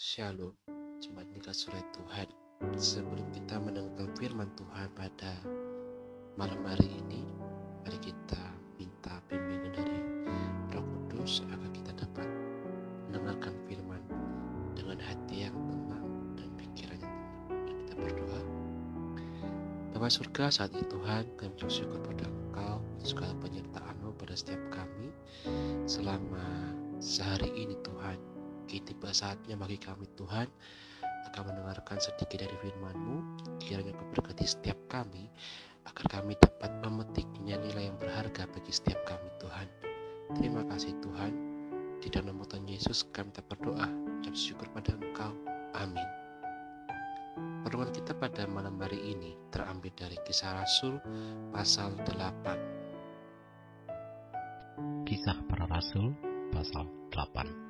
Shalom, jemaat dikasih Tuhan. Sebelum kita mendengar firman Tuhan pada malam hari ini, mari kita minta bimbingan dari Roh Kudus agar kita dapat mendengarkan firman dengan hati yang tenang dan pikiran yang tenang. Dan kita berdoa. Bapa surga saat ini Tuhan, kami bersyukur pada Engkau segala penyertaan-Mu pada setiap kami selama sehari ini Tuhan Kini tiba saatnya bagi kami Tuhan akan mendengarkan sedikit dari firman-Mu. Kiranya Kau setiap kami agar kami dapat memetiknya nilai yang berharga bagi setiap kami Tuhan. Terima kasih Tuhan. Di dalam nama Tuhan Yesus kami tak berdoa dan syukur pada Engkau. Amin. Pertemuan kita pada malam hari ini terambil dari kisah Rasul pasal 8. Kisah para Rasul pasal 8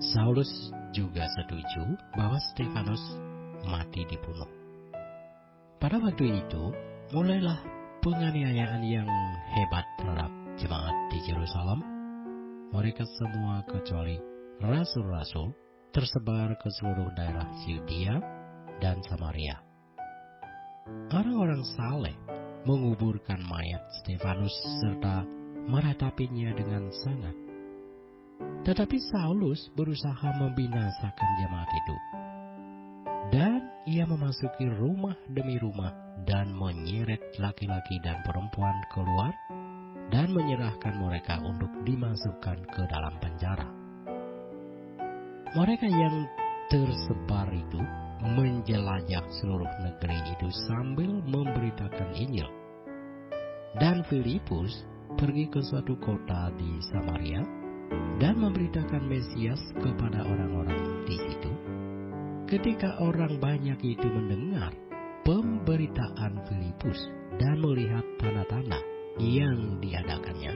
Saulus juga setuju bahwa Stefanus mati dibunuh. Pada waktu itu, mulailah penganiayaan yang hebat terhadap jemaat di Yerusalem. Mereka semua kecuali rasul-rasul tersebar ke seluruh daerah Yudea dan Samaria. Orang-orang saleh menguburkan mayat Stefanus serta meratapinya dengan sangat tetapi Saulus berusaha membinasakan jemaat itu. Dan ia memasuki rumah demi rumah dan menyeret laki-laki dan perempuan keluar dan menyerahkan mereka untuk dimasukkan ke dalam penjara. Mereka yang tersebar itu menjelajah seluruh negeri itu sambil memberitakan Injil. Dan Filipus pergi ke suatu kota di Samaria dan memberitakan Mesias kepada orang-orang di situ. Ketika orang banyak itu mendengar pemberitaan Filipus dan melihat tanda-tanda yang diadakannya,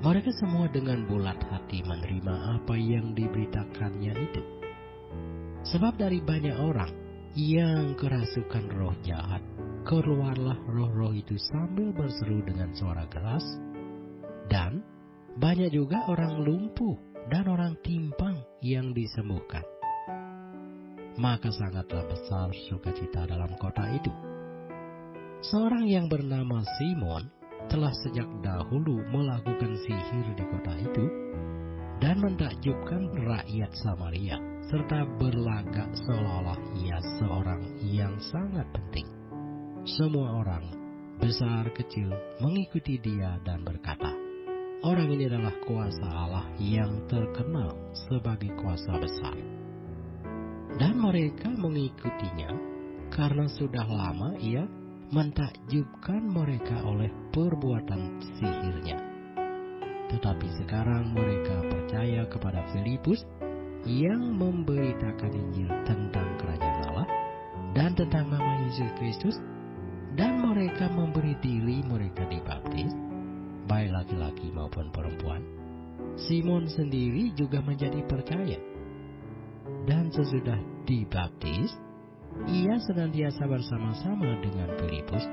mereka semua dengan bulat hati menerima apa yang diberitakannya itu. Sebab dari banyak orang yang kerasukan roh jahat, keluarlah roh-roh itu sambil berseru dengan suara keras, dan banyak juga orang lumpuh dan orang timpang yang disembuhkan. Maka sangatlah besar sukacita dalam kota itu. Seorang yang bernama Simon telah sejak dahulu melakukan sihir di kota itu dan mentakjubkan rakyat Samaria serta berlagak seolah-olah ia seorang yang sangat penting. Semua orang, besar kecil, mengikuti dia dan berkata, Orang ini adalah kuasa Allah yang terkenal sebagai kuasa besar. Dan mereka mengikutinya karena sudah lama ia mentakjubkan mereka oleh perbuatan sihirnya. Tetapi sekarang mereka percaya kepada Filipus yang memberitakan Injil tentang kerajaan Allah dan tentang nama Yesus Kristus dan mereka memberi diri mereka dibaptis baik laki-laki maupun perempuan, Simon sendiri juga menjadi percaya. Dan sesudah dibaptis, ia senantiasa bersama-sama dengan Filipus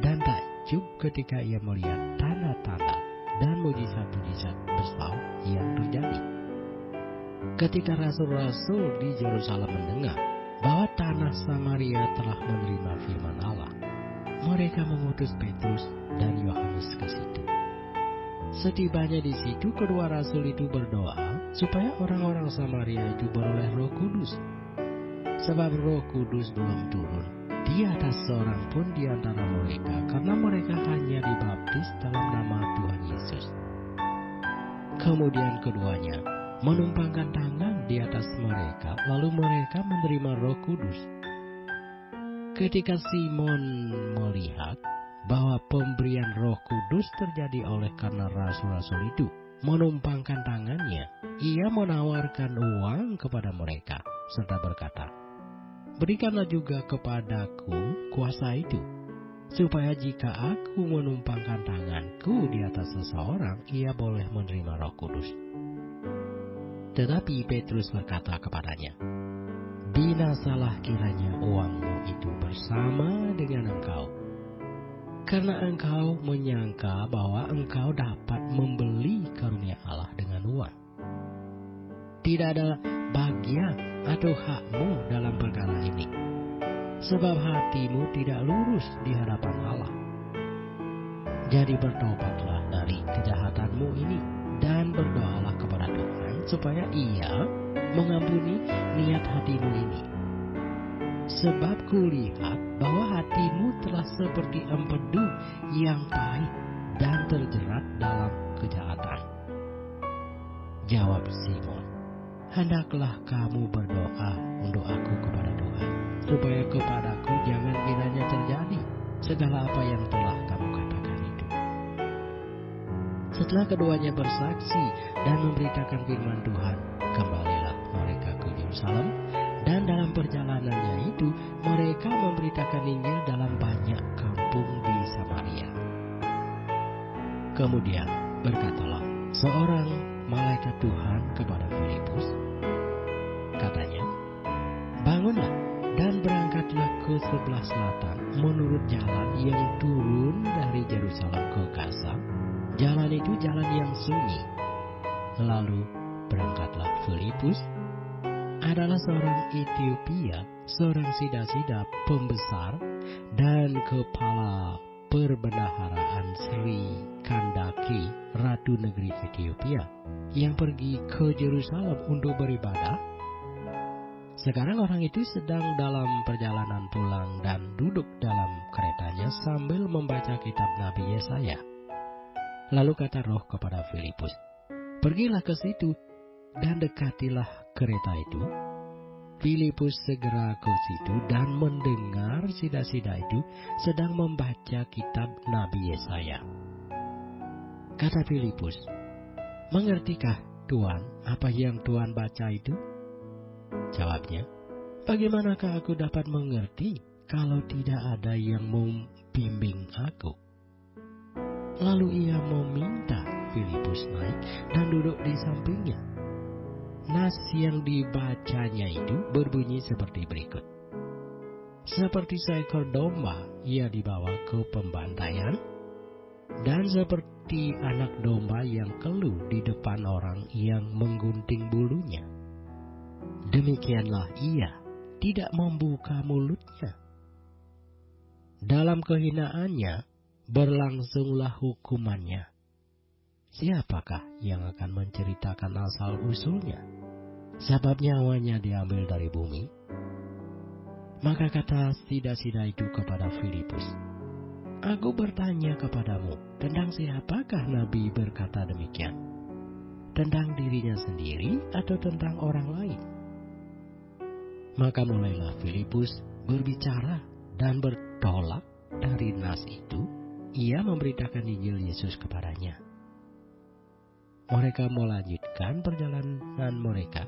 dan takjub ketika ia melihat tanda-tanda dan mujizat-mujizat besar yang terjadi. Ketika rasul-rasul di Yerusalem mendengar bahwa tanah Samaria telah menerima firman Allah, mereka mengutus Petrus dan Yohanes ke situ. Setibanya di situ, kedua rasul itu berdoa supaya orang-orang Samaria itu beroleh Roh Kudus. Sebab Roh Kudus belum turun di atas seorang pun di antara mereka, karena mereka hanya dibaptis dalam nama Tuhan Yesus. Kemudian keduanya menumpangkan tangan di atas mereka, lalu mereka menerima Roh Kudus. Ketika Simon melihat bahwa pemberian Roh Kudus terjadi oleh karena rasul-rasul itu menumpangkan tangannya. Ia menawarkan uang kepada mereka serta berkata, "Berikanlah juga kepadaku kuasa itu, supaya jika aku menumpangkan tanganku di atas seseorang, ia boleh menerima Roh Kudus." Tetapi Petrus berkata kepadanya, "Binasalah kiranya uangmu itu bersama dengan engkau." Karena engkau menyangka bahwa engkau dapat membeli karunia Allah dengan uang. Tidak ada bagian atau hakmu dalam perkara ini. Sebab hatimu tidak lurus di hadapan Allah. Jadi bertobatlah dari kejahatanmu ini dan berdoalah kepada Tuhan supaya ia mengampuni niat hatimu ini. Sebab kulihat bahwa hatimu telah seperti empedu yang pahit dan terjerat dalam kejahatan. Jawab Simon, hendaklah kamu berdoa untuk aku kepada Tuhan, supaya kepadaku jangan kiranya terjadi segala apa yang telah kamu katakan itu. Setelah keduanya bersaksi dan memberitakan firman Tuhan, kembalilah mereka ke Yerusalem, dan dalam perjalanannya itu mereka memberitakan Injil dalam banyak kampung di Samaria. Kemudian berkatalah seorang malaikat Tuhan kepada Filipus, katanya, Bangunlah dan berangkatlah ke sebelah selatan menurut jalan yang turun dari Yerusalem ke Gaza. Jalan itu jalan yang sunyi. Lalu berangkatlah Filipus adalah seorang Ethiopia, seorang sida-sida pembesar dan kepala perbendaharaan Sri Kandaki, Ratu Negeri Ethiopia, yang pergi ke Yerusalem untuk beribadah. Sekarang orang itu sedang dalam perjalanan pulang dan duduk dalam keretanya sambil membaca kitab Nabi Yesaya. Lalu kata roh kepada Filipus, Pergilah ke situ dan dekatilah kereta itu. Filipus segera ke situ dan mendengar sida-sida itu sedang membaca kitab Nabi Yesaya. Kata Filipus, Mengertikah Tuhan apa yang Tuhan baca itu? Jawabnya, Bagaimanakah aku dapat mengerti kalau tidak ada yang membimbing aku? Lalu ia meminta Filipus naik dan duduk di sampingnya. Nas yang dibacanya itu berbunyi seperti berikut. Seperti seekor domba, ia dibawa ke pembantaian, dan seperti anak domba yang keluh di depan orang yang menggunting bulunya. Demikianlah ia tidak membuka mulutnya. Dalam kehinaannya berlangsunglah hukumannya. Siapakah yang akan menceritakan asal usulnya? Sebab nyawanya diambil dari bumi. Maka kata sida-sida itu kepada Filipus, Aku bertanya kepadamu, tentang siapakah Nabi berkata demikian? Tentang dirinya sendiri atau tentang orang lain? Maka mulailah Filipus berbicara dan bertolak dari nas itu, ia memberitakan Injil Yesus kepadanya. Mereka melanjutkan perjalanan mereka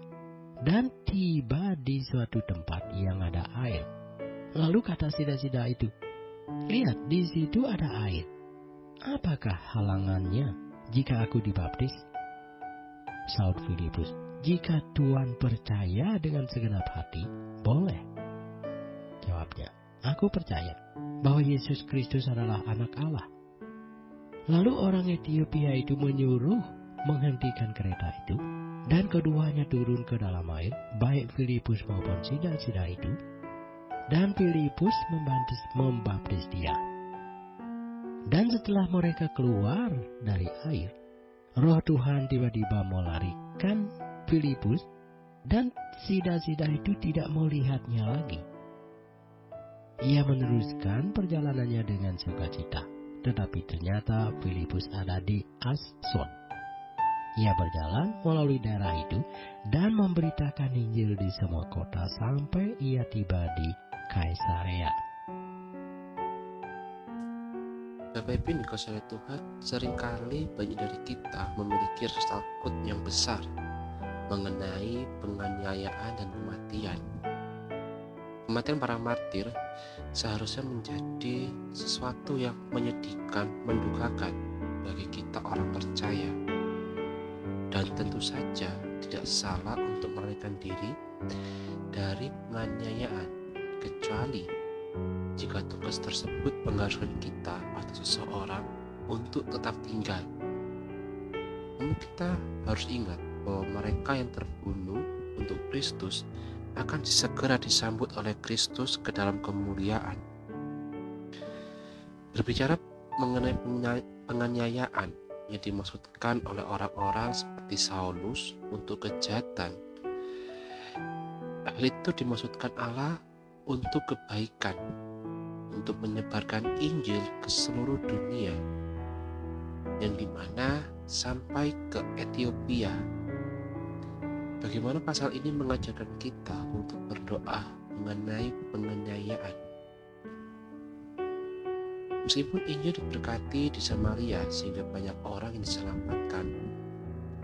dan tiba di suatu tempat yang ada air. Lalu kata sida-sida itu, Lihat, di situ ada air. Apakah halangannya jika aku dibaptis? Saud Filipus, jika Tuhan percaya dengan segenap hati, boleh. Jawabnya, aku percaya bahwa Yesus Kristus adalah anak Allah. Lalu orang Ethiopia itu menyuruh menghentikan kereta itu, dan keduanya turun ke dalam air, baik Filipus maupun sida-sida itu, dan Filipus membaptis, membaptis dia. Dan setelah mereka keluar dari air, roh Tuhan tiba-tiba melarikan Filipus dan sida-sida itu tidak melihatnya lagi. Ia meneruskan perjalanannya dengan sukacita, tetapi ternyata Filipus ada di Ason. Ia berjalan melalui daerah itu dan memberitakan Injil di semua kota sampai ia tiba di Kaisarea. Bapak Ibu dikasih Tuhan, sering kali banyak dari kita memiliki rasa takut yang besar mengenai penganiayaan dan kematian. Kematian para martir seharusnya menjadi sesuatu yang menyedihkan, mendukakan bagi kita orang percaya. Dan tentu saja tidak salah untuk melarikan diri dari penganiayaan, kecuali jika tugas tersebut mengharuskan kita atau seseorang untuk tetap tinggal. Namun kita harus ingat bahwa mereka yang terbunuh untuk Kristus akan segera disambut oleh Kristus ke dalam kemuliaan. Berbicara mengenai penganiayaan yang dimaksudkan oleh orang-orang seperti Saulus untuk kejahatan, hal itu dimaksudkan Allah untuk kebaikan, untuk menyebarkan Injil ke seluruh dunia, yang di mana sampai ke Ethiopia. Bagaimana pasal ini mengajarkan kita untuk berdoa mengenai penganiayaan? Meskipun Injil diberkati di Samaria sehingga banyak orang yang diselamatkan,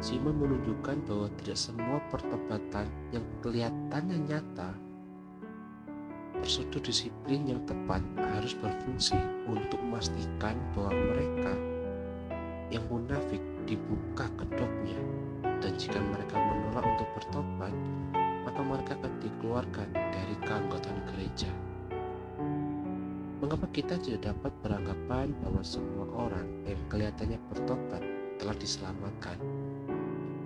Simon menunjukkan bahwa tidak semua pertobatan yang kelihatannya nyata prosedur disiplin yang tepat harus berfungsi untuk memastikan bahwa mereka yang munafik dibuka kedoknya dan jika mereka menolak untuk bertobat maka mereka akan dikeluarkan dari keanggotaan. Mengapa kita tidak dapat beranggapan bahwa semua orang yang kelihatannya bertobat telah diselamatkan?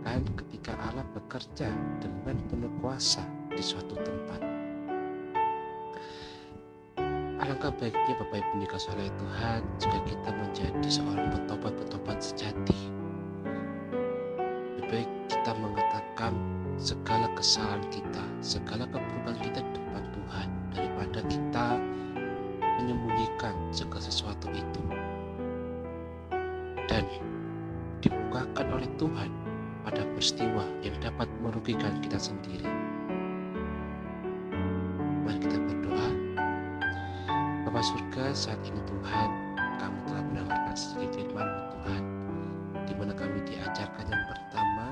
Kan ketika Allah bekerja dengan penuh kuasa di suatu tempat. Alangkah baiknya Bapak Ibu dikasih oleh Tuhan jika kita menjadi seorang petobat-petobat sejati. Lebih baik kita mengatakan segala kesalahan kita, segala keburukan kita di depan Tuhan daripada kita dibukakan oleh Tuhan pada peristiwa yang dapat merugikan kita sendiri. Mari kita berdoa. Bapak surga, saat ini Tuhan, kami telah mendengarkan sedikit firman Tuhan, di mana kami diajarkan yang pertama,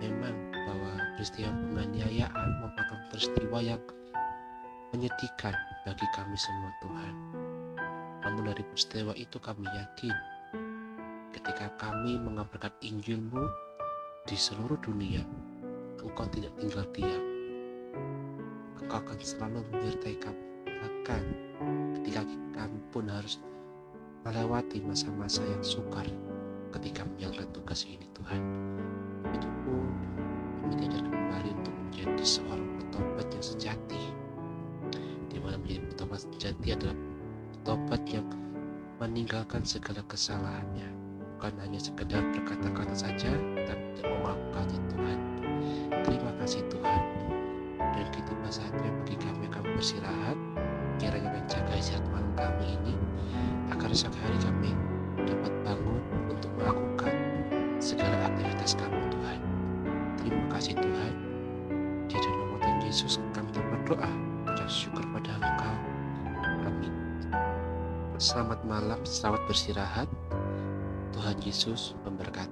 memang bahwa peristiwa penganiayaan merupakan peristiwa yang menyedihkan bagi kami semua Tuhan. Namun dari peristiwa itu kami yakin ketika kami mengabarkan Injilmu di seluruh dunia, Engkau tidak tinggal diam. Engkau akan selalu menyertai kami. Bahkan ketika kami pun harus melewati masa-masa yang sukar ketika menjalankan tugas ini Tuhan. Itu pun kami diajarkan kembali untuk menjadi seorang petobat yang sejati menjadi petobat sejati adalah petobat yang meninggalkan segala kesalahannya bukan hanya sekedar berkata-kata saja dan tidak memaafkannya Tuhan terima kasih Tuhan dan kita saatnya bagi kami kami bersirahat kiranya menjaga istirahat malam kami ini agar esok hari kami dapat bangun untuk melakukan segala aktivitas kami Tuhan terima kasih Tuhan di dalam nama Yesus kami berdoa ucap syukur pada Engkau. Amin. Selamat malam, selamat bersirahat. Yesus memberkati.